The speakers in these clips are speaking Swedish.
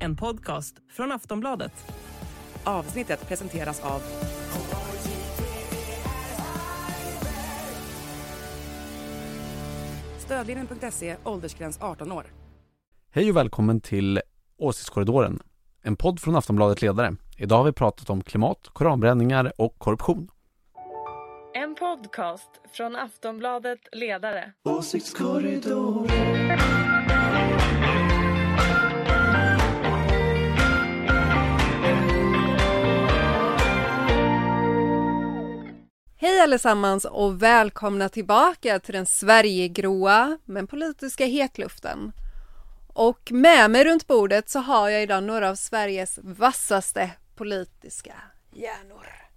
En podcast från Aftonbladet. Avsnittet presenteras av Stödlinjen.se, åldersgräns 18 år. Hej och välkommen till Åsiktskorridoren, en podd från Aftonbladet Ledare. Idag har vi pratat om klimat, koranbränningar och korruption. En podcast från Aftonbladet Ledare. Hej allesammans och välkomna tillbaka till den Sverigegroa men politiska hetluften. Och med mig runt bordet så har jag idag några av Sveriges vassaste politiska hjärnor.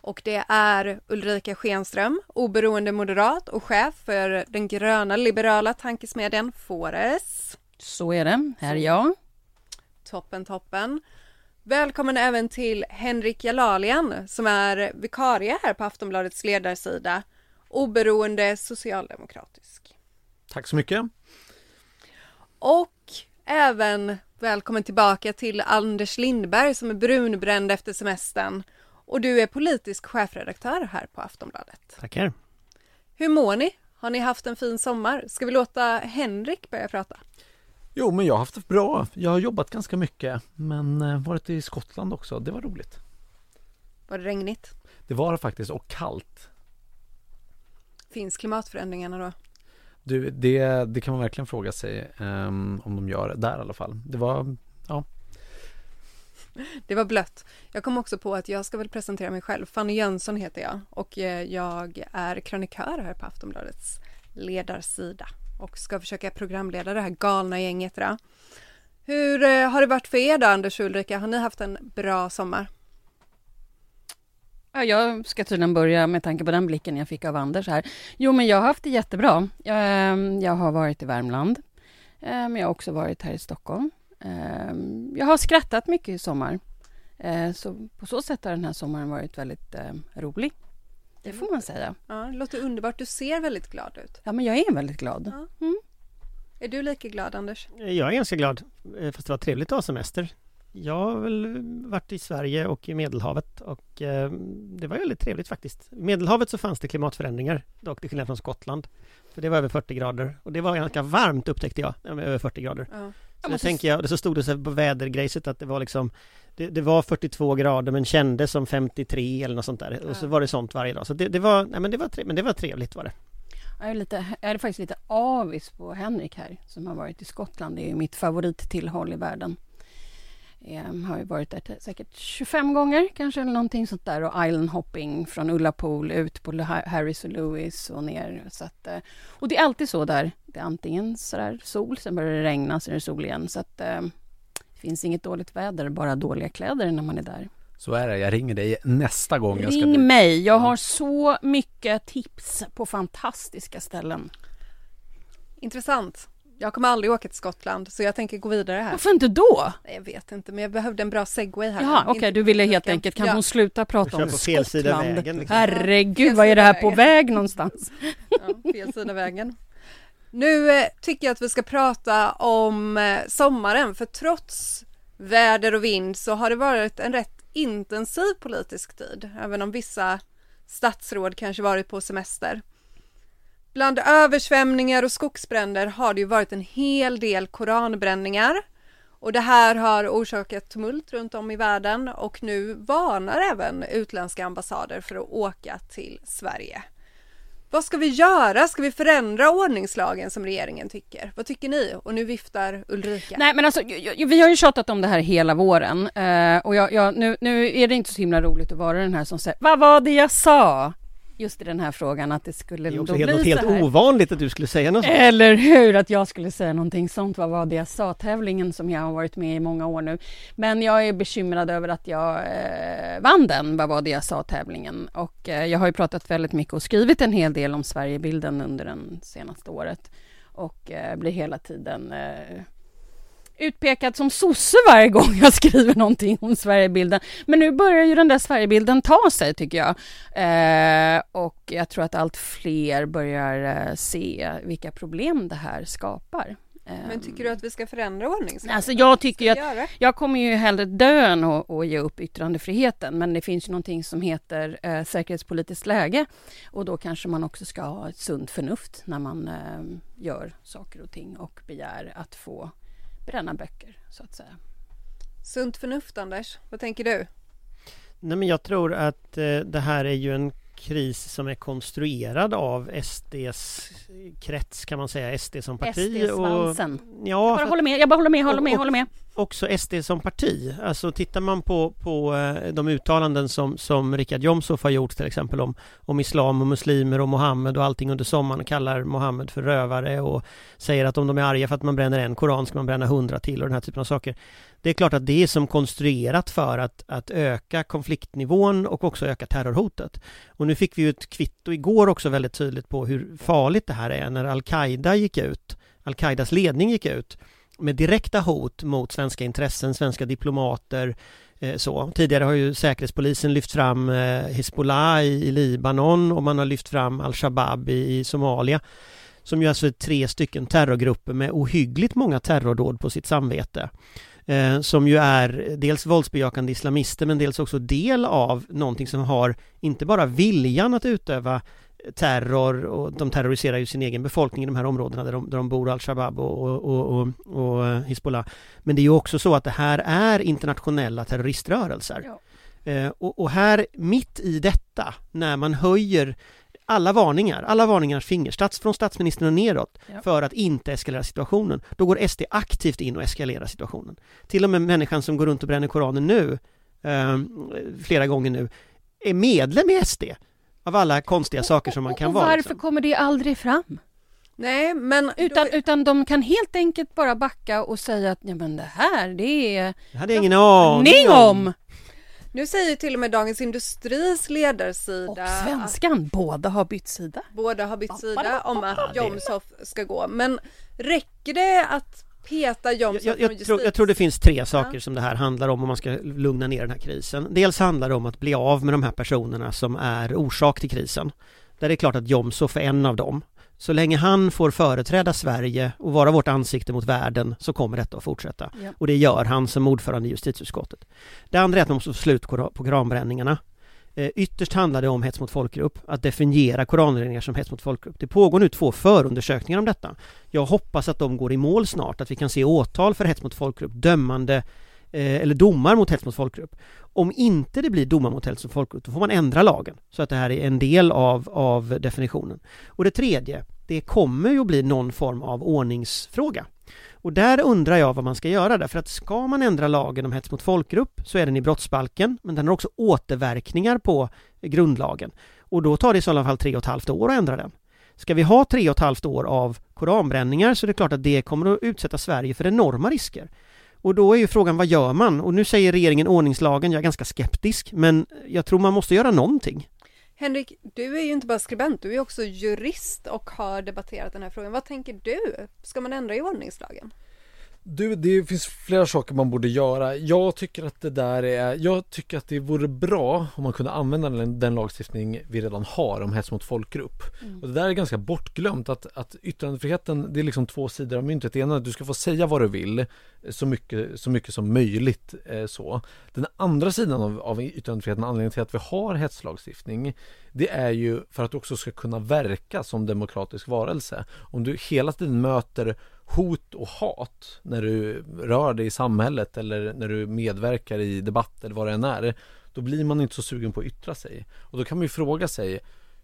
Och det är Ulrika Schenström, oberoende moderat och chef för den gröna liberala tankesmedjan Fores. Så är det. Här är jag. Toppen, toppen. Välkommen även till Henrik Jalalian som är vikarie här på Aftonbladets ledarsida. Oberoende socialdemokratisk. Tack så mycket. Och även välkommen tillbaka till Anders Lindberg som är brunbränd efter semestern. Och du är politisk chefredaktör här på Aftonbladet. Tackar. Hur mår ni? Har ni haft en fin sommar? Ska vi låta Henrik börja prata? Jo, men jag har haft det bra. Jag har jobbat ganska mycket, men eh, varit i Skottland också. Det var roligt. Var det regnigt? Det var det faktiskt och kallt. Finns klimatförändringarna då? Du, det, det kan man verkligen fråga sig ehm, om de gör där i alla fall. Det var, ja, det var blött. Jag kom också på att jag ska väl presentera mig själv. Fanny Jönsson heter jag och eh, jag är krönikör här på Aftonbladets ledarsida och ska försöka programleda det här galna gänget idag. Hur eh, har det varit för er då, Anders och Ulrika? Har ni haft en bra sommar? Jag ska tydligen börja med tanke på den blicken jag fick av Anders här. Jo, men jag har haft det jättebra. Jag, jag har varit i Värmland, men jag har också varit här i Stockholm. Ehm, Jag har skrattat mycket i sommar. Eh, Så på så sätt har den här sommaren varit väldigt eh, rolig. Det får man säga. Ja, det låter underbart. Du ser väldigt glad ut. Ja, men jag är väldigt glad. Ja. Är du lika glad, Anders? Jag är ganska glad, eh, fast det var trevligt att ha semester. Jag har väl varit i Sverige och i Medelhavet och eh, det var väldigt trevligt faktiskt. I Medelhavet så fanns det klimatförändringar, dock till skillnad från Skottland. För det var över 40 grader och det var ganska varmt upptäckte jag, över 40 grader. Ja. Då så- tänker jag, så stod det så här på vädergrejset att det var liksom det, det var 42 grader men kändes som 53 eller något sånt där. Och så Ja. var det sånt varje dag. Så det, det var, nej men det var, tre, men det var trevligt var det. Jag är, lite, jag är faktiskt lite avis på Henrik här, som har varit i Skottland. Det är ju mitt favorittillhåll i världen. Jag har ju varit där säkert 25 gånger kanske, eller någonting sånt där. Och island hopping från Ullapool ut på Ha- Harris och Lewis och ner. Så att, eh, och det är alltid så där. Det är antingen sådär sol, sen börjar det regna, sen är det sol igen. Så att eh, det finns inget dåligt väder, bara dåliga kläder när man är där. så är det. Jag ringer dig nästa gång jag ska Ring dit. mig, jag har så mycket tips på fantastiska ställen. Intressant. Jag kommer aldrig åka till Skottland så jag tänker gå vidare här. Varför inte då? Nej, Jag vet inte, men jag behövde en bra segway här. Jaha, okej, Inte du ville helt enkelt, kan ja. hon sluta prata om på fel sida Skottland? vägen, liksom. Herregud, vad är det här på väg någonstans? Ja, fel sida vägen. Nu eh, tycker jag att vi ska prata om eh, sommaren, för trots väder och vind så har det varit en rätt intensiv politisk tid, även om vissa statsråd kanske varit på semester. Bland översvämningar och skogsbränder har det ju varit en hel del koranbränningar och det här har orsakat tumult runt om i världen och nu varnar även utländska ambassader för att åka till Sverige. Vad ska vi göra? Ska vi förändra ordningslagen som regeringen tycker? Vad tycker ni? Och nu viftar Ulrika. Nej men alltså, vi har ju tjatat om det här hela våren eh, och jag, jag, nu, nu är det inte så himla roligt att vara den här som säger Vad var det jag sa? Just i den här frågan att det skulle Det är också då helt, bli helt så här. ovanligt att du skulle säga något sånt. Eller hur, att jag skulle säga någonting sånt. Vad var det jag sa? Tävlingen som jag har varit med i många år nu. Men jag är bekymrad över att jag eh, vann den, vad var det jag sa tävlingen. Och eh, jag har ju pratat väldigt mycket och skrivit en hel del om Sverigebilden under det senaste året. Och eh, blir hela tiden eh, utpekad som sosse varje gång jag skriver någonting om Sverigebilden. Men nu börjar ju den där Sverigebilden ta sig tycker jag. Eh, och jag tror att allt fler börjar eh, se vilka problem det här skapar. Men tycker du att vi ska förändra ordningslagen? Alltså jag tycker att jag kommer ju hellre dö än att, att ge upp yttrandefriheten men det finns ju någonting som heter eh, säkerhetspolitiskt läge och då kanske man också ska ha ett sunt förnuft när man eh, gör saker och ting och begär att få bränna böcker så att säga. Sunt förnuft, Anders. Vad tänker du? Nej men jag tror att eh, det här är ju en kris som är konstruerad av SDs krets kan man säga, SD som parti. SD-svansen. ja, Jag bara håller med, jag bara håller med, håller med, och- håller med. också SD som parti. Alltså tittar man på, på eh, de uttalanden som, som Richard Jomshof har gjort till exempel om, om islam och muslimer och Mohammed och allting under sommaren kallar Mohammed för rövare och säger att om de är arga för att man bränner en koran ska man bränna hundra till och den här typen av saker. Det är klart att det är som konstruerat för att, att öka konfliktnivån och också öka terrorhotet. Och nu fick vi ju ett kvitto igår också väldigt tydligt på hur farligt det här är när Al-Qaida gick ut, Al-Qaidas ledning gick ut med direkta hot mot svenska intressen, svenska diplomater. Eh, så. Tidigare har ju Säkerhetspolisen lyft fram eh, Hezbollah i, i Libanon och man har lyft fram Al-Shabaab i, i Somalia. Som ju alltså är tre stycken terrorgrupper med ohyggligt många terrordåd på sitt samvete. Eh, som ju är dels våldsbejakande islamister men dels också del av någonting som har inte bara viljan att utöva terror och de terroriserar ju sin egen befolkning i de här områdena där de, där de bor, Al-Shabaab och, och, och, och, Hizbollah. Men det är ju också så att det här är internationella terroriströrelser. Ja. Eh, och, och här mitt i detta, när man höjer alla varningar, alla varningars finger, stats, från statsministern och neråt, Ja. för att inte eskalera situationen. Då går SD aktivt in och eskalerar situationen. Till och med människan som går runt och bränner Koranen nu, eh, flera gånger nu, är medlem i SD. Av alla konstiga saker som man kan och vara. varför liksom. kommer det aldrig fram? Nej, men... Utan, då, utan de kan helt enkelt bara backa och säga att ja, men det här, det är Det hade jag ingen aning ning om! Nu säger till och med Dagens Industris ledarsida Och att svenskan, båda har bytt sida. båda har bytt sida om att Jomshof ska gå. Men räcker det att peta Jag, Jomshof jag, från jag, tror, jag tror det finns tre saker Ja. som det här handlar om om man ska lugna ner den här krisen. Dels handlar det om att bli av med de här personerna som är orsak till krisen. Där det är klart att Jomshof är en av dem. Så länge han får företräda Sverige och vara vårt ansikte mot världen så kommer detta att fortsätta. Ja. Och det gör han som ordförande i justitieutskottet. Det andra är att man måste få slut på koranbränningarna. Eh, Ytterst handlar det om hets mot folkgrupp, att definiera koranbränningar som hets mot folkgrupp. Det pågår nu två förundersökningar om detta. Jag hoppas att de går i mål snart, att vi kan se åtal för hets mot folkgrupp, dömande Eh, eller domar mot hets mot folkgrupp. Om inte det blir domar mot hets mot folkgrupp, då får man ändra lagen så att det här är en del av, av definitionen. Och det tredje, det kommer ju att bli någon form av ordningsfråga. Och där undrar jag vad man ska göra därför att ska man ändra lagen om hets mot folkgrupp så är den i brottsbalken men den har också återverkningar på grundlagen. Och då tar det i så fall tre och ett halvt år att ändra den. Ska vi ha tre och ett halvt år av koranbränningar så är det klart att det kommer att utsätta Sverige för enorma risker. Och då är ju frågan vad gör man? Och nu säger regeringen ordningslagen, jag är ganska skeptisk men jag tror man måste göra någonting. Henrik, du är ju inte bara skribent, du är också jurist och har debatterat den här frågan. Vad tänker du? Ska man ändra i ordningslagen? Du, det finns flera saker man borde göra. Jag tycker att det där är, jag tycker att det vore bra om man kunde använda den, den lagstiftning vi redan har om hets mot folkgrupp. Och det där är ganska bortglömt att, att yttrandefriheten, det är liksom två sidor av myntet. Det ena är att du ska få säga vad du vill så mycket, så mycket som möjligt eh, så. Den andra sidan av, av yttrandefriheten, anledningen till att vi har hetslagstiftning, det är ju för att du också ska kunna verka som demokratisk varelse. Om du hela tiden möter hot och hat när du rör dig i samhället eller när du medverkar i debatt eller vad det än är, då blir man inte så sugen på att yttra sig. Och då kan man ju fråga sig,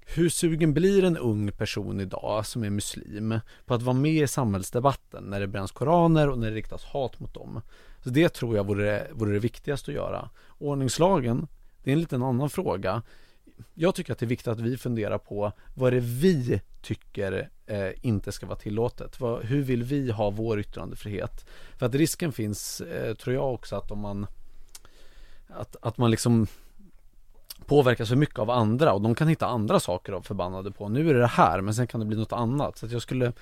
hur sugen blir en ung person idag som är muslim på att vara med i samhällsdebatten när det bränns koraner och när det riktas hat mot dem? Så det tror jag vore, vore det viktigaste att göra. Ordningslagen, det är en liten annan fråga. Jag tycker att det är viktigt att vi funderar på vad det är vi tycker eh, inte ska vara tillåtet. Vad, hur vill vi ha vår yttrandefrihet? För att risken finns, eh, tror jag också, att om man att, att man liksom påverkas för mycket av andra och de kan hitta andra saker att förbannade på. Nu är det det här men sen kan det bli något annat. Så att jag skulle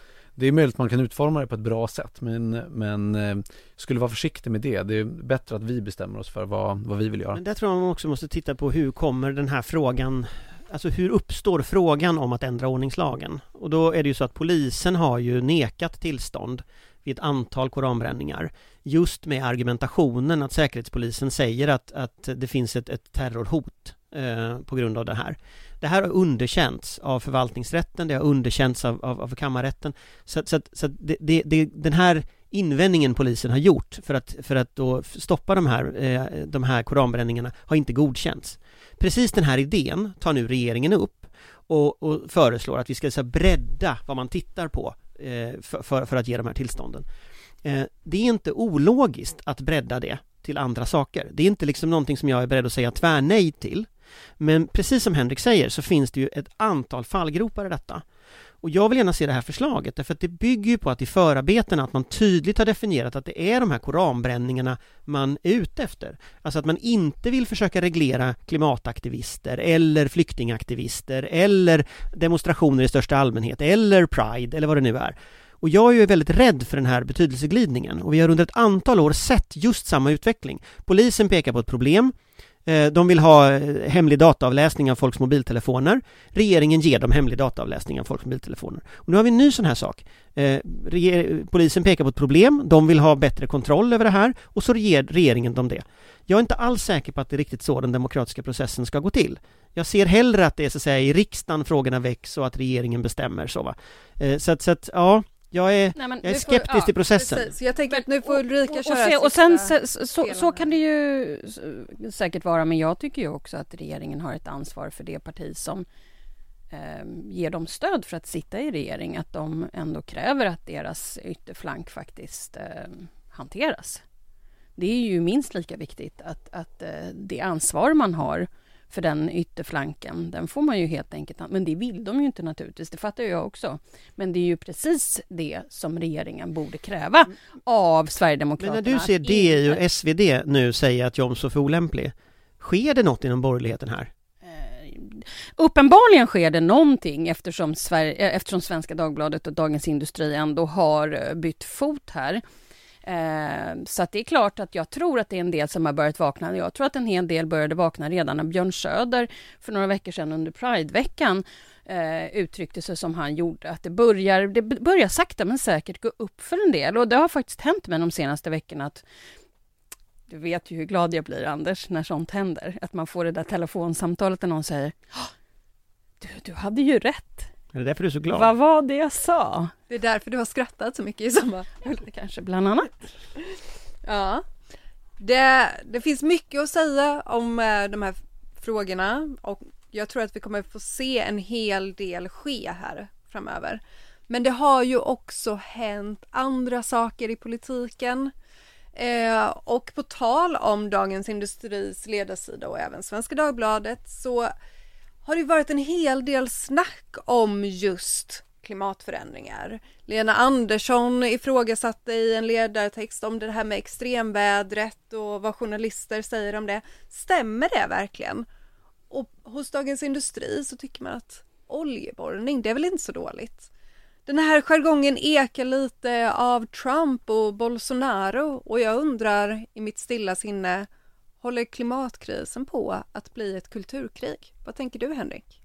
det är möjligt att man kan utforma det på ett bra sätt men, men eh, skulle vara försiktig med det. Det är bättre att vi bestämmer oss för vad, vad vi vill göra. Men där tror jag man också måste titta på hur kommer den här frågan Alltså hur uppstår frågan om att ändra ordningslagen? Och då är det ju så att polisen har ju nekat tillstånd vid ett antal koranbränningar just med argumentationen att Säkerhetspolisen säger att, att det finns ett, ett terrorhot eh, på grund av det här. Det här har underkänts av förvaltningsrätten, det har underkänts av, av, av kammarrätten. Så, så, så det, det, det, den här invändningen polisen har gjort för att, för att då stoppa de här, eh, de här koranbränningarna har inte godkänts. Precis den här idén tar nu regeringen upp och, och föreslår att vi ska så bredda vad man tittar på eh, för, för, för, att ge de här tillstånden. Eh, det är inte ologiskt att bredda det till andra saker. Det är inte liksom någonting som jag är beredd att säga tvärnej till. Men precis som Henrik säger så finns det ju ett antal fallgropar i detta. Och jag vill gärna se det här förslaget därför att det bygger ju på att i förarbetena att man tydligt har definierat att det är de här koranbränningarna man är ute efter. Alltså att man inte vill försöka reglera klimataktivister eller flyktingaktivister eller demonstrationer i största allmänhet eller Pride eller vad det nu är. Och jag är ju väldigt rädd för den här betydelseglidningen och vi har under ett antal år sett just samma utveckling. Polisen pekar på ett problem Eh, de vill ha eh, hemlig dataavläsning av folks mobiltelefoner. Regeringen ger dem hemlig dataavläsning av folks mobiltelefoner. Och nu har vi en ny sån här sak. Eh, polisen pekar på ett problem, de vill ha bättre kontroll över det här och så ger regeringen dem det. Jag är inte alls säker på att det är riktigt så den demokratiska processen ska gå till. Jag ser hellre att det är så att säga i riksdagen frågorna väcks och att regeringen bestämmer så va. Så att, så att ja, jag är, Nej, jag är skeptisk får, till processen. Precis. Jag tänker att nu får Ulrika köra och, se, och sen så, så, så, kan det ju säkert vara, men jag tycker ju också att regeringen har ett ansvar för det parti som eh, ger dem stöd för att sitta i regering, att de ändå kräver att deras ytterflank faktiskt eh, hanteras. Det är ju minst lika viktigt att, att eh, det ansvar man har för den ytterflanken, den får man ju helt enkelt... Men det vill de ju inte naturligtvis, det fattar jag också. Men det är ju precis det som regeringen borde kräva av Sverigedemokraterna. Men när du ser DI och SvD nu säga att Jomshof är olämplig, sker det något inom borgerligheten här? Eh, uppenbarligen sker det någonting eftersom, Sverige, eh, eftersom Svenska Dagbladet och Dagens Industri ändå har eh, bytt fot här. Eh, så att det är klart att jag tror att det är en del som har börjat vakna. Jag tror att en hel del började vakna redan när Björn Söder för några veckor sedan under Prideveckan eh, uttryckte sig som han gjorde. Att det börjar, det börjar sakta men säkert gå upp för en del och det har faktiskt hänt med de senaste veckorna att du vet ju hur glad jag blir, Anders, när sånt händer. Att man får det där telefonsamtalet där någon säger du, du hade ju rätt. Är det därför du är så glad? Vad var det jag sa? Det är därför du har skrattat så mycket i sommar. Kanske bland annat. Ja. Det, det finns mycket att säga om eh, de här frågorna och jag tror att vi kommer få se en hel del ske här framöver. Men det har ju också hänt andra saker i politiken. Eh, och på tal om Dagens Industris ledarsida och även Svenska Dagbladet så har det varit en hel del snack om just klimatförändringar. Lena Andersson ifrågasatte i en ledartext om det här med extremvädret och vad journalister säger om det. Stämmer det verkligen? Och hos Dagens Industri så tycker man att oljeborrning, det är väl inte så dåligt. Den här jargongen ekar lite av Trump och Bolsonaro och jag undrar i mitt stilla sinne Håller klimatkrisen på att bli ett kulturkrig? Vad tänker du Henrik?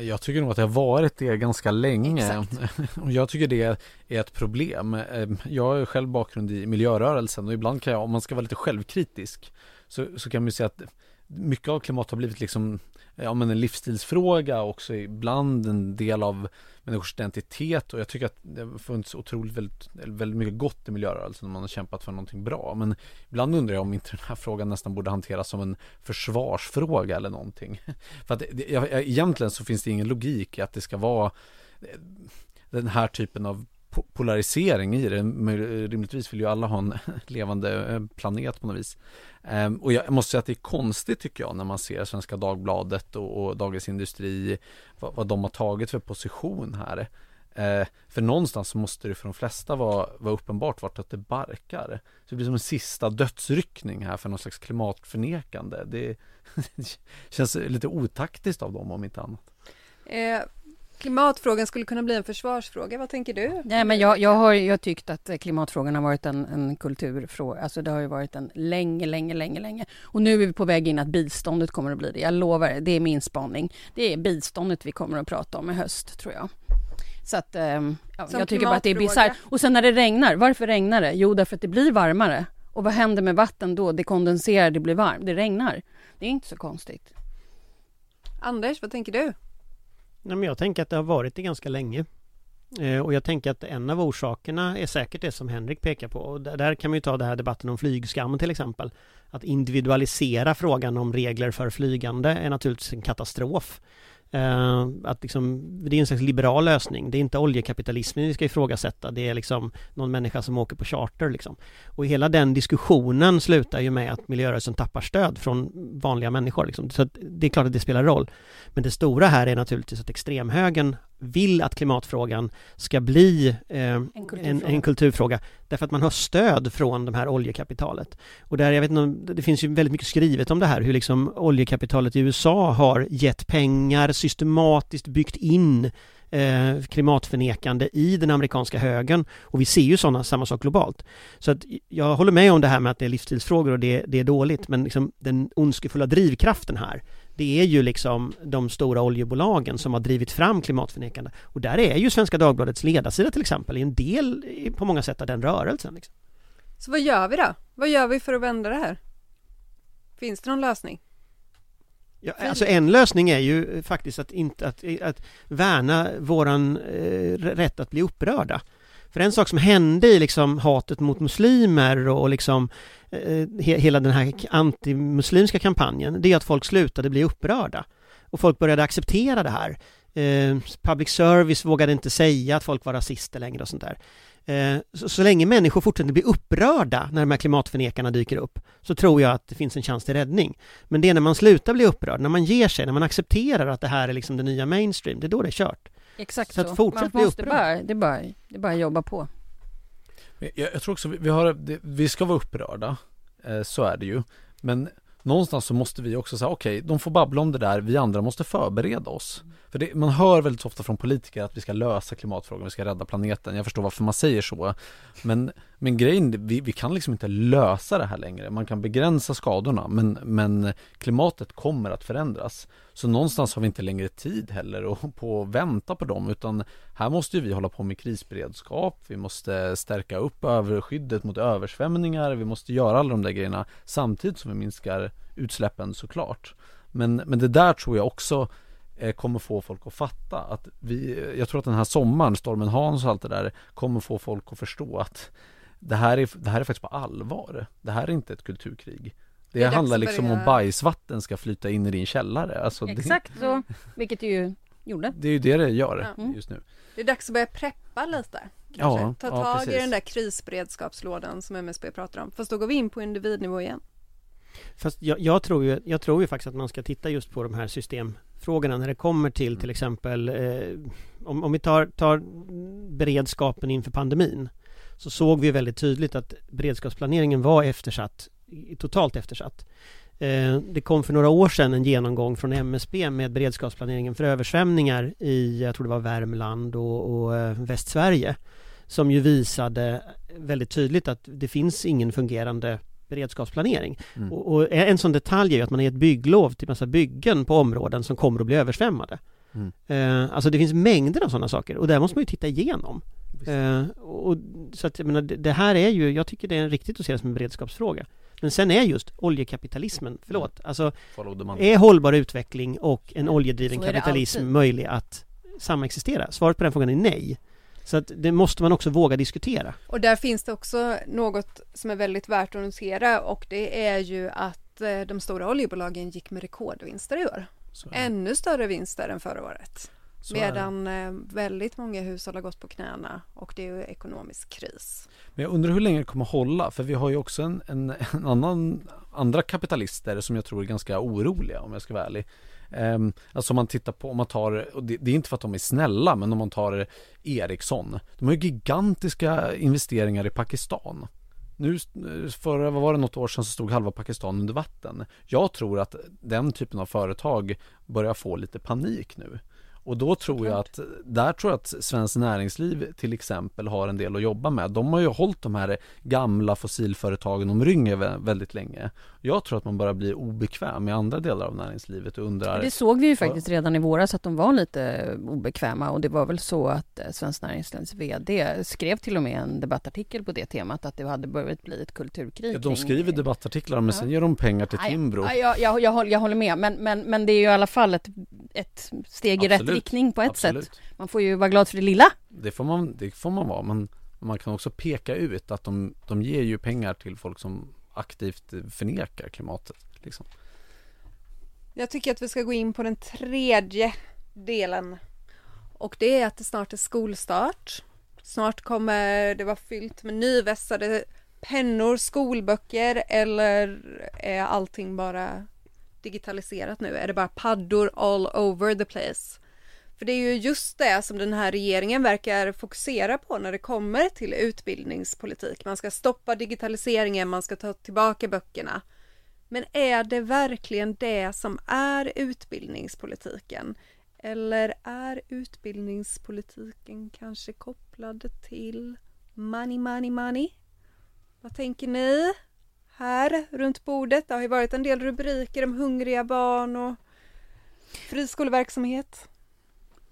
Jag tycker nog att det har varit det ganska länge. Och jag tycker det är ett problem. Ehm, jag har själv bakgrund i miljörörelsen och ibland kan jag, om man ska vara lite självkritisk, så, så kan man ju säga att mycket av klimat har blivit liksom ja, men en livsstilsfråga också ibland en del av människors identitet. Och jag tycker att det har funnits otroligt väldigt, väldigt mycket gott i miljörörelsen man har kämpat för någonting bra. Men ibland undrar jag om inte den här frågan nästan borde hanteras som en försvarsfråga eller någonting. För att det, jag, egentligen så finns det ingen logik i att det ska vara den här typen av polarisering i det. Eh, rimligtvis vill ju alla ha en levande eh, planet på något vis. Ehm, och jag måste säga att det är konstigt tycker jag när man ser Svenska Dagbladet och, och Dagens Industri vad, vad de har tagit för position här. Ehm, för någonstans måste det för de flesta vara, vara uppenbart vart att det barkar. Så det blir som en sista dödsryckning här för någon slags klimatförnekande. Det, det känns lite otaktiskt av dem om inte annat. Eh, klimatfrågan skulle kunna bli en försvarsfråga, vad tänker du? Nej, men jag, jag har jag tyckt att klimatfrågan har varit en, en kulturfråga. Alltså det har ju varit en länge, länge, länge, länge. Och nu är vi på väg in att biståndet kommer att bli det. Jag lovar, det är min spaning. Det är biståndet vi kommer att prata om i höst, tror jag. Så att, um, ja, jag tycker bara att det är bisarrt. Och sen när det regnar, varför regnar det? Jo, därför att det blir varmare. Och vad händer med vatten då? Det kondenserar, det blir varmt, det regnar. Det är inte så konstigt. Anders, vad tänker du? Nej, men jag tänker att det har varit det ganska länge. Eh, och jag tänker att en av orsakerna är säkert det som Henrik pekar på. Och där kan man ju ta den här debatten om flygskam till exempel. Att individualisera frågan om regler för flygande är naturligtvis en katastrof. Uh, att liksom, det är en slags liberal lösning. Det är inte oljekapitalismen vi ska ifrågasätta. Det är liksom någon människa som åker på charter. Liksom. Och hela den diskussionen slutar ju med att miljörörelsen tappar stöd från vanliga människor. Liksom. Så det är klart att det spelar roll. Men det stora här är naturligtvis att extremhögern vill att klimatfrågan ska bli eh, en, kulturfråga. En, en, kulturfråga därför att man har stöd från de här oljekapitalet. Och där, jag vet inte, det finns ju väldigt mycket skrivet om det här hur liksom oljekapitalet i USA har gett pengar systematiskt byggt in eh, klimatförnekande i den amerikanska högern och vi ser ju sådana, samma sak globalt. Så att jag håller med om det här med att det är livsstilsfrågor och det, det är dåligt men liksom den ondskefulla drivkraften här det är ju liksom de stora oljebolagen som har drivit fram klimatförnekande. Och där är ju Svenska Dagbladets ledarsida till exempel en del på många sätt av den rörelsen. Liksom. Så vad gör vi då? Vad gör vi för att vända det här? Finns det någon lösning? Ja, alltså en lösning är ju faktiskt att, inte, att, att värna våran eh, rätt att bli upprörda. För en sak som hände i liksom hatet mot muslimer och liksom eh, hela den här antimuslimska kampanjen, det är att folk slutade bli upprörda. Och folk började acceptera det här. Eh, public service vågade inte säga att folk var rasister längre och sånt där. Eh, så, så, länge människor fortsätter bli upprörda när de här klimatförnekarna dyker upp så tror jag att det finns en chans till räddning. Men det är när man slutar bli upprörd, när man ger sig, när man accepterar att det här är liksom det nya mainstream, det är då det är kört. Exakt så. så. Fortsätt Man måste bara, det är bara, det är bara att jobba på. Jag, jag tror också vi, vi har, vi ska vara upprörda. Eh, så är det ju. Men någonstans så måste vi också säga okej, okay, de får babbla om det där, vi andra måste förbereda oss. För det, man hör väldigt ofta från politiker att vi ska lösa klimatfrågan, vi ska rädda planeten. Jag förstår varför man säger så. Men, men grejen, vi, vi kan liksom inte lösa det här längre. Man kan begränsa skadorna, men, men klimatet kommer att förändras. Så någonstans har vi inte längre tid heller och på att vänta på dem, utan här måste vi hålla på med krisberedskap, vi måste stärka upp överskyddet mot översvämningar, vi måste göra alla de där grejerna samtidigt som vi minskar utsläppen såklart. Men, men det där tror jag också eh, kommer få folk att fatta att vi, jag tror att den här sommaren, stormen Hans och allt det där kommer få folk att förstå att det här är, det här är faktiskt på allvar. Det här är inte ett kulturkrig. Det, det handlar liksom om bajsvatten ska flyta in i din källare. Alltså Exakt det, så, vilket det ju gjorde. Det är ju det det gör ja. just nu. Det är dags att börja preppa lite. Ja, Ta tag ja, i den där krisberedskapslådan som MSB pratar om. Fast då går vi in på individnivå igen. Fast jag, jag, tror ju, jag tror ju faktiskt att man ska titta just på de här systemfrågorna när det kommer till mm. till exempel eh, om, om vi tar, tar beredskapen inför pandemin så såg vi väldigt tydligt att beredskapsplaneringen var eftersatt, totalt eftersatt. Eh, det kom för några år sedan en genomgång från MSB med beredskapsplaneringen för översvämningar i, jag tror det var Värmland och, och eh, Västsverige som ju visade väldigt tydligt att det finns ingen fungerande beredskapsplanering. Mm. Och, och, en sån detalj är ju att man har gett bygglov till massa byggen på områden som kommer att bli översvämmade. Mm. Eh, alltså det finns mängder av sådana saker och där måste man ju titta igenom. Eh, och, så att jag menar, det, det här är ju, jag tycker det är riktigt att se det som en beredskapsfråga. Men sen är just oljekapitalismen, förlåt, mm. alltså är hållbar utveckling och en oljedriven kapitalism möjlig att samexistera? Svaret på den frågan är nej. Så att det måste man också våga diskutera. Och där finns det också något som är väldigt värt att notera och det är ju att eh, de stora oljebolagen gick med rekordvinster i år. Ännu större vinster än förra året. Så Medan eh, väldigt många hushåll har gått på knäna och det är ju ekonomisk kris. Men jag undrar hur länge det kommer hålla för vi har ju också en, en, en annan andra kapitalister som jag tror är ganska oroliga om jag ska vara ärlig. Um, alltså om man tittar på, om man tar, och det, det, är inte för att de är snälla, men om man tar Ericsson. De har ju gigantiska investeringar i Pakistan. Nu, för vad var det något år sedan så stod halva Pakistan under vatten. Jag tror att den typen av företag börjar få lite panik nu. Och då tror jag att, där tror jag att Svenskt Näringsliv till exempel har en del att jobba med. De har ju hållit de här gamla fossilföretagen om ryggen väldigt länge. Jag tror att man börjar bli obekväm i andra delar av näringslivet och undrar... Det såg vi ju faktiskt redan i våras att de var lite obekväma och det var väl så att eh, Svenskt Näringslivs VD skrev till och med en debattartikel på det temat att det hade börjat bli ett kulturkrig. Ja, de skriver debattartiklar men ja. sen ger de pengar till Timbro. Ja, jag, jag, jag, jag håller med men, men, men det är ju i alla fall ett, ett steg i rätt riktning på ett Absolut. sätt. Man får ju vara glad för det lilla. Det får man, det får man vara, men man kan också peka ut att de, de ger ju pengar till folk som aktivt förnekar klimatet. Liksom. Jag tycker att vi ska gå in på den tredje delen. Och det är att det snart är skolstart. Snart kommer det vara fyllt med nyvässade pennor, skolböcker eller är allting bara digitaliserat nu? Är det bara paddor all over the place? För det är ju just det som den här regeringen verkar fokusera på när det kommer till utbildningspolitik. Man ska stoppa digitaliseringen, man ska ta tillbaka böckerna. Men är det verkligen det som är utbildningspolitiken? Eller är utbildningspolitiken kanske kopplad till money, money, money? Vad tänker ni? Här runt bordet, det har ju varit en del rubriker om hungriga barn och friskoleverksamhet.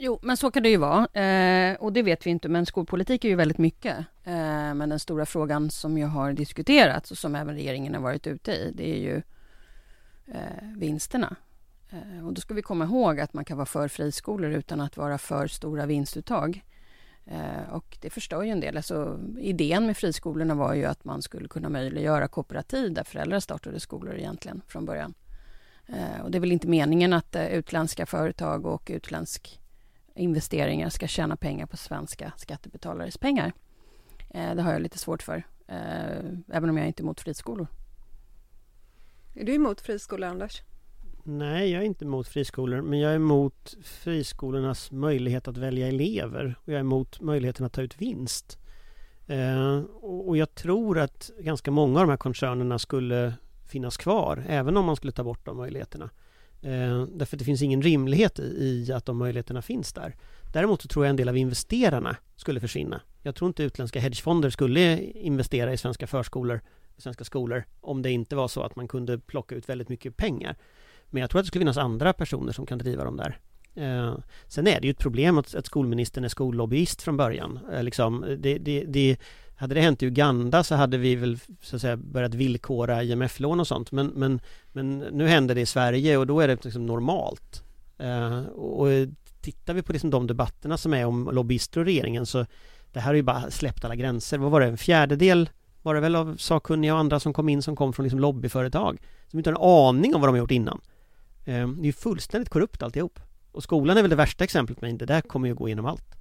Jo, men så kan det ju vara. Eh, och det vet vi inte, men skolpolitik är ju väldigt mycket. Eh, men den stora frågan som ju har diskuterats och som även regeringen har varit ute i, det är ju eh, vinsterna. Eh, och då ska vi komma ihåg att man kan vara för friskolor utan att vara för stora vinstuttag. Eh, och det förstör ju en del. Alltså, idén med friskolorna var ju att man skulle kunna möjliggöra kooperativ där föräldrar startade skolor egentligen från början. Eh, och det är väl inte meningen att eh, utländska företag och utländsk investeringar ska tjäna pengar på svenska skattebetalares pengar. Eh, det har jag lite svårt för, eh, även om jag inte är emot friskolor. Är du emot friskolor, Anders? Nej, jag är inte emot friskolor, men jag är emot friskolornas möjlighet att välja elever och jag är emot möjligheten att ta ut vinst. Eh, och jag tror att ganska många av de här koncernerna skulle finnas kvar, även om man skulle ta bort de möjligheterna. Eh, därför att det finns ingen rimlighet i, i att de möjligheterna finns där. Däremot så tror jag en del av investerarna skulle försvinna. Jag tror inte utländska hedgefonder skulle investera i svenska förskolor, svenska skolor, om det inte var så att man kunde plocka ut väldigt mycket pengar. Men jag tror att det skulle finnas andra personer som kan driva dem där. Eh, sen är det ju ett problem att, att skolministern är skollobbyist från början. Eh, liksom, det, det, det, hade det hänt i Uganda så hade vi väl så att säga börjat villkora IMF-lån och sånt men, men, men nu händer det i Sverige och då är det liksom normalt. Eh, och tittar vi på liksom de debatterna som är om lobbyister och regeringen så det här har ju bara släppt alla gränser. Vad var det? En fjärdedel var det väl av sakkunniga och andra som kom in som kom från liksom lobbyföretag som inte har en aning om vad de har gjort innan. Eh, det är ju fullständigt korrupt alltihop. Och skolan är väl det värsta exemplet men det där kommer ju gå igenom allt.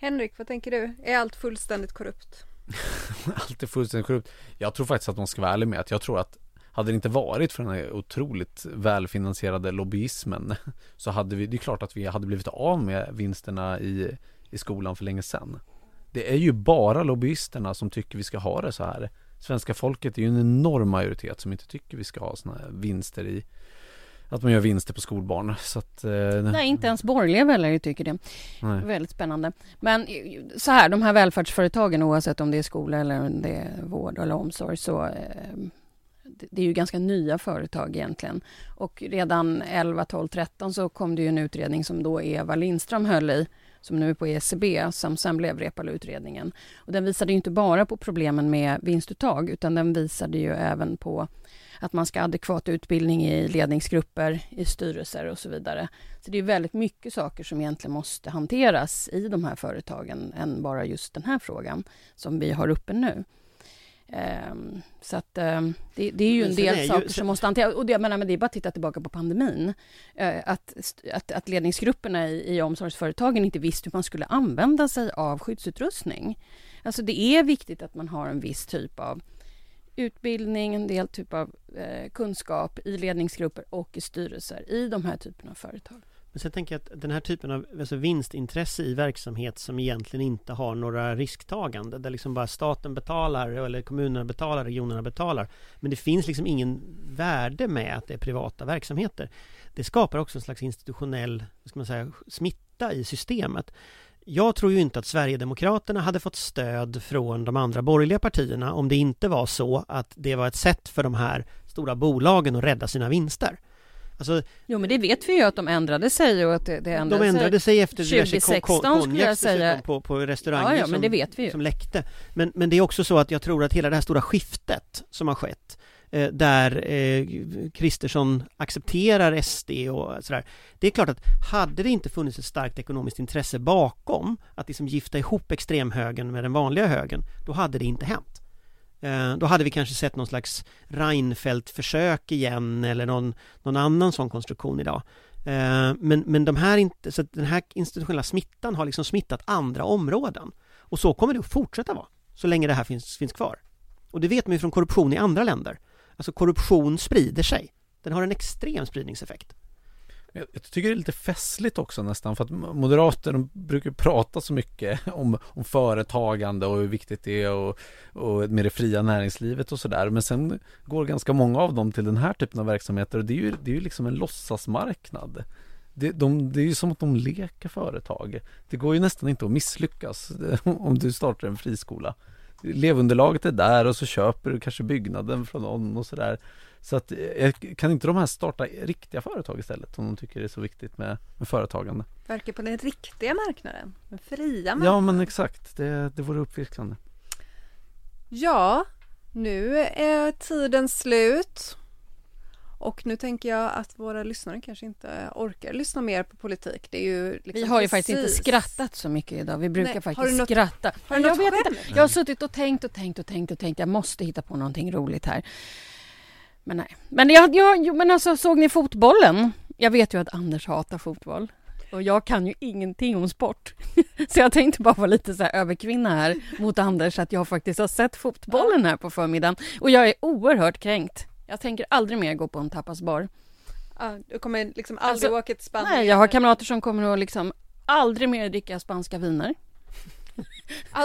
Henrik, vad tänker du? Är allt fullständigt korrupt? allt är fullständigt korrupt. Jag tror faktiskt att man ska vara ärlig med att jag tror att hade det inte varit för den här otroligt välfinansierade lobbyismen så hade vi, det är klart att vi hade blivit av med vinsterna i, i skolan för länge sedan. Det är ju bara lobbyisterna som tycker vi ska ha det så här. Svenska folket är ju en enorm majoritet som inte tycker vi ska ha sådana här vinster i att man gör vinster på skolbarn. Så att, eh, Nej, inte ens borgerliga väljare tycker det. Nej. Väldigt spännande. Men så här, de här välfärdsföretagen oavsett om det är skola eller om det är vård eller omsorg så eh, det är ju ganska nya företag egentligen. Och redan 11, 12, 13 så kom det ju en utredning som då Eva Lindström höll i som nu är på ECB, som sen blev Reepalu-utredningen. Och den visade inte bara på problemen med vinstuttag, utan den visade ju även på att man ska ha adekvat utbildning i ledningsgrupper, i styrelser och så vidare. Så det är väldigt mycket saker som egentligen måste hanteras i de här företagen än bara just den här frågan som vi har uppe nu. Um, så att um, det, det, är ju en del saker ju, som måste hanteras. Och det, jag menar, men det är bara att titta tillbaka på pandemin. Uh, att, att, att ledningsgrupperna i, i omsorgsföretagen inte visste hur man skulle använda sig av skyddsutrustning. Alltså det är viktigt att man har en viss typ av utbildning, en del typ av eh, kunskap i ledningsgrupper och i styrelser i de här typerna av företag. Men sen tänker jag att den här typen av alltså vinstintresse i verksamhet som egentligen inte har några risktagande, där liksom bara staten betalar eller kommunerna betalar, regionerna betalar. Men det finns liksom ingen värde med att det är privata verksamheter. Det skapar också en slags institutionell vad ska man säga, smitta i systemet. Jag tror ju inte att Sverigedemokraterna hade fått stöd från de andra borgerliga partierna om det inte var så att det var ett sätt för de här stora bolagen att rädda sina vinster. Alltså, jo men det vet vi ju att de ändrade sig och att det, det ändrade De ändrade sig, sig efter 2016 skulle jag säga. På, på restauranger ja, ja, ju. som läckte. Men, men det är också så att jag tror att hela det här stora skiftet som har skett Eh, där eh, Kristersson accepterar SD och sådär. Det är klart att hade det inte funnits ett starkt ekonomiskt intresse bakom att liksom gifta ihop extremhögern med den vanliga högern, då hade det inte hänt. Eh, då hade vi kanske sett någon slags Reinfeldt-försök igen eller någon, någon annan sån konstruktion idag. Men, men de här så den här institutionella smittan har liksom smittat andra områden. Och så kommer det att fortsätta vara, så länge det här finns, finns kvar. Och det vet man ju från korruption i andra länder. Alltså korruption sprider sig. Den har en extrem spridningseffekt. Jag tycker det är lite festligt också nästan för att moderater de brukar prata så mycket om, om företagande och hur viktigt det är och, och med det fria näringslivet och sådär. Men sen går ganska många av dem till den här typen av verksamheter och det är ju, det är ju liksom en låtsasmarknad. Det, de, det är ju som att de leker företag. Det går ju nästan inte att misslyckas om du startar en friskola. Elevunderlaget är där och så köper du kanske byggnaden från någon och sådär. Så att, eh, kan inte de här starta riktiga företag istället om de tycker det är så viktigt med, med företagande? Verkar på den riktiga marknaden, den fria marknaden. Ja men exakt, det, det vore uppfriskande. Ja, nu är tiden slut. Och nu tänker jag att våra lyssnare kanske inte orkar lyssna mer på politik. Det är ju liksom Vi har ju precis... faktiskt inte skrattat så mycket idag. Vi brukar Nej, faktiskt något, skratta. Har du något jag, vet inte. jag har suttit och tänkt och tänkt och tänkt och tänkt. Jag måste hitta på någonting roligt här. Men nej. Men, jag, jag, men alltså, såg ni fotbollen? Jag vet ju att Anders hatar fotboll. Och jag kan ju ingenting om sport. Så jag tänkte bara vara lite så här överkvinna här mot Anders att jag faktiskt har sett fotbollen här på förmiddagen. Och jag är oerhört kränkt. Jag tänker aldrig mer gå på en tapasbar. Ah, du kommer liksom aldrig alltså, åka till Spanien? Nej, jag har kamrater som kommer att liksom aldrig mer dricka spanska viner.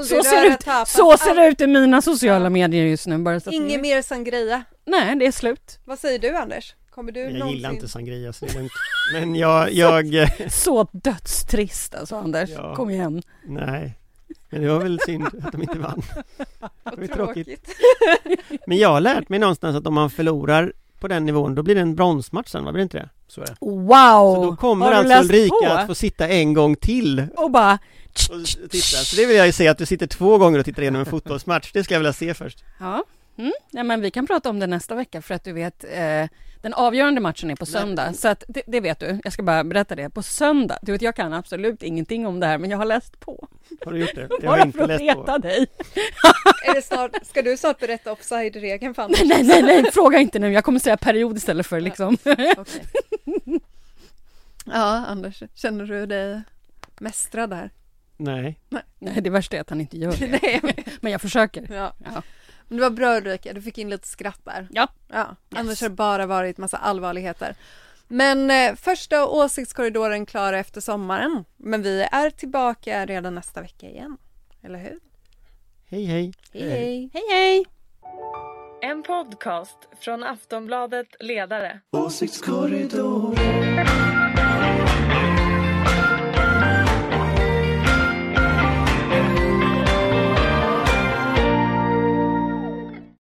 Så ser, ut, så ser det ut i mina sociala medier just nu. Bara så Inget mer sangria? Nej, det är slut. Vad säger du Anders? Kommer du jag någonsin... gillar inte sangria så det är lugnt. Men jag... jag... så dödstrist alltså Anders, ja. kom igen. Nej, men det var väl synd att de inte vann. Det var tråkigt. Men jag har lärt mig någonstans att om man förlorar på den nivån, då blir det en bronsmatch sen, va? Blir det inte det? Så är det. Wow! Så då kommer alltså Ulrika på? att få sitta en gång till och bara och titta. Så det vill jag ju se att du sitter två gånger och tittar igenom en fotbollsmatch. Det ska jag vilja se först. Ja, mm. ja men vi kan prata om det nästa vecka för att du vet eh, den avgörande matchen är på söndag, Nej. så att det, det, vet du. Jag ska bara berätta det. På söndag, du vet jag kan absolut ingenting om det här, men jag har läst på. Har du gjort det? Jag har Bara inte för att på. dig. är det snart, ska du snart berätta offside-regeln för Nej, nej, nej, fråga inte nu. Jag kommer säga period istället för liksom. ja, Anders, känner du dig mästrad där? Nej. Nej. det värsta är att han inte gör det. Nej. Men jag försöker. Ja. ja. Men det var bra Ulrika, du fick in lite skratt där. Ja. ja. Yes. Annars har det bara varit massa allvarligheter. Men eh, första åsiktskorridoren klar efter sommaren. Men vi är tillbaka redan nästa vecka igen. Eller hur? Hej hej! Hej hej! Hej hej! En podcast från Aftonbladet Ledare. Åsiktskorridoren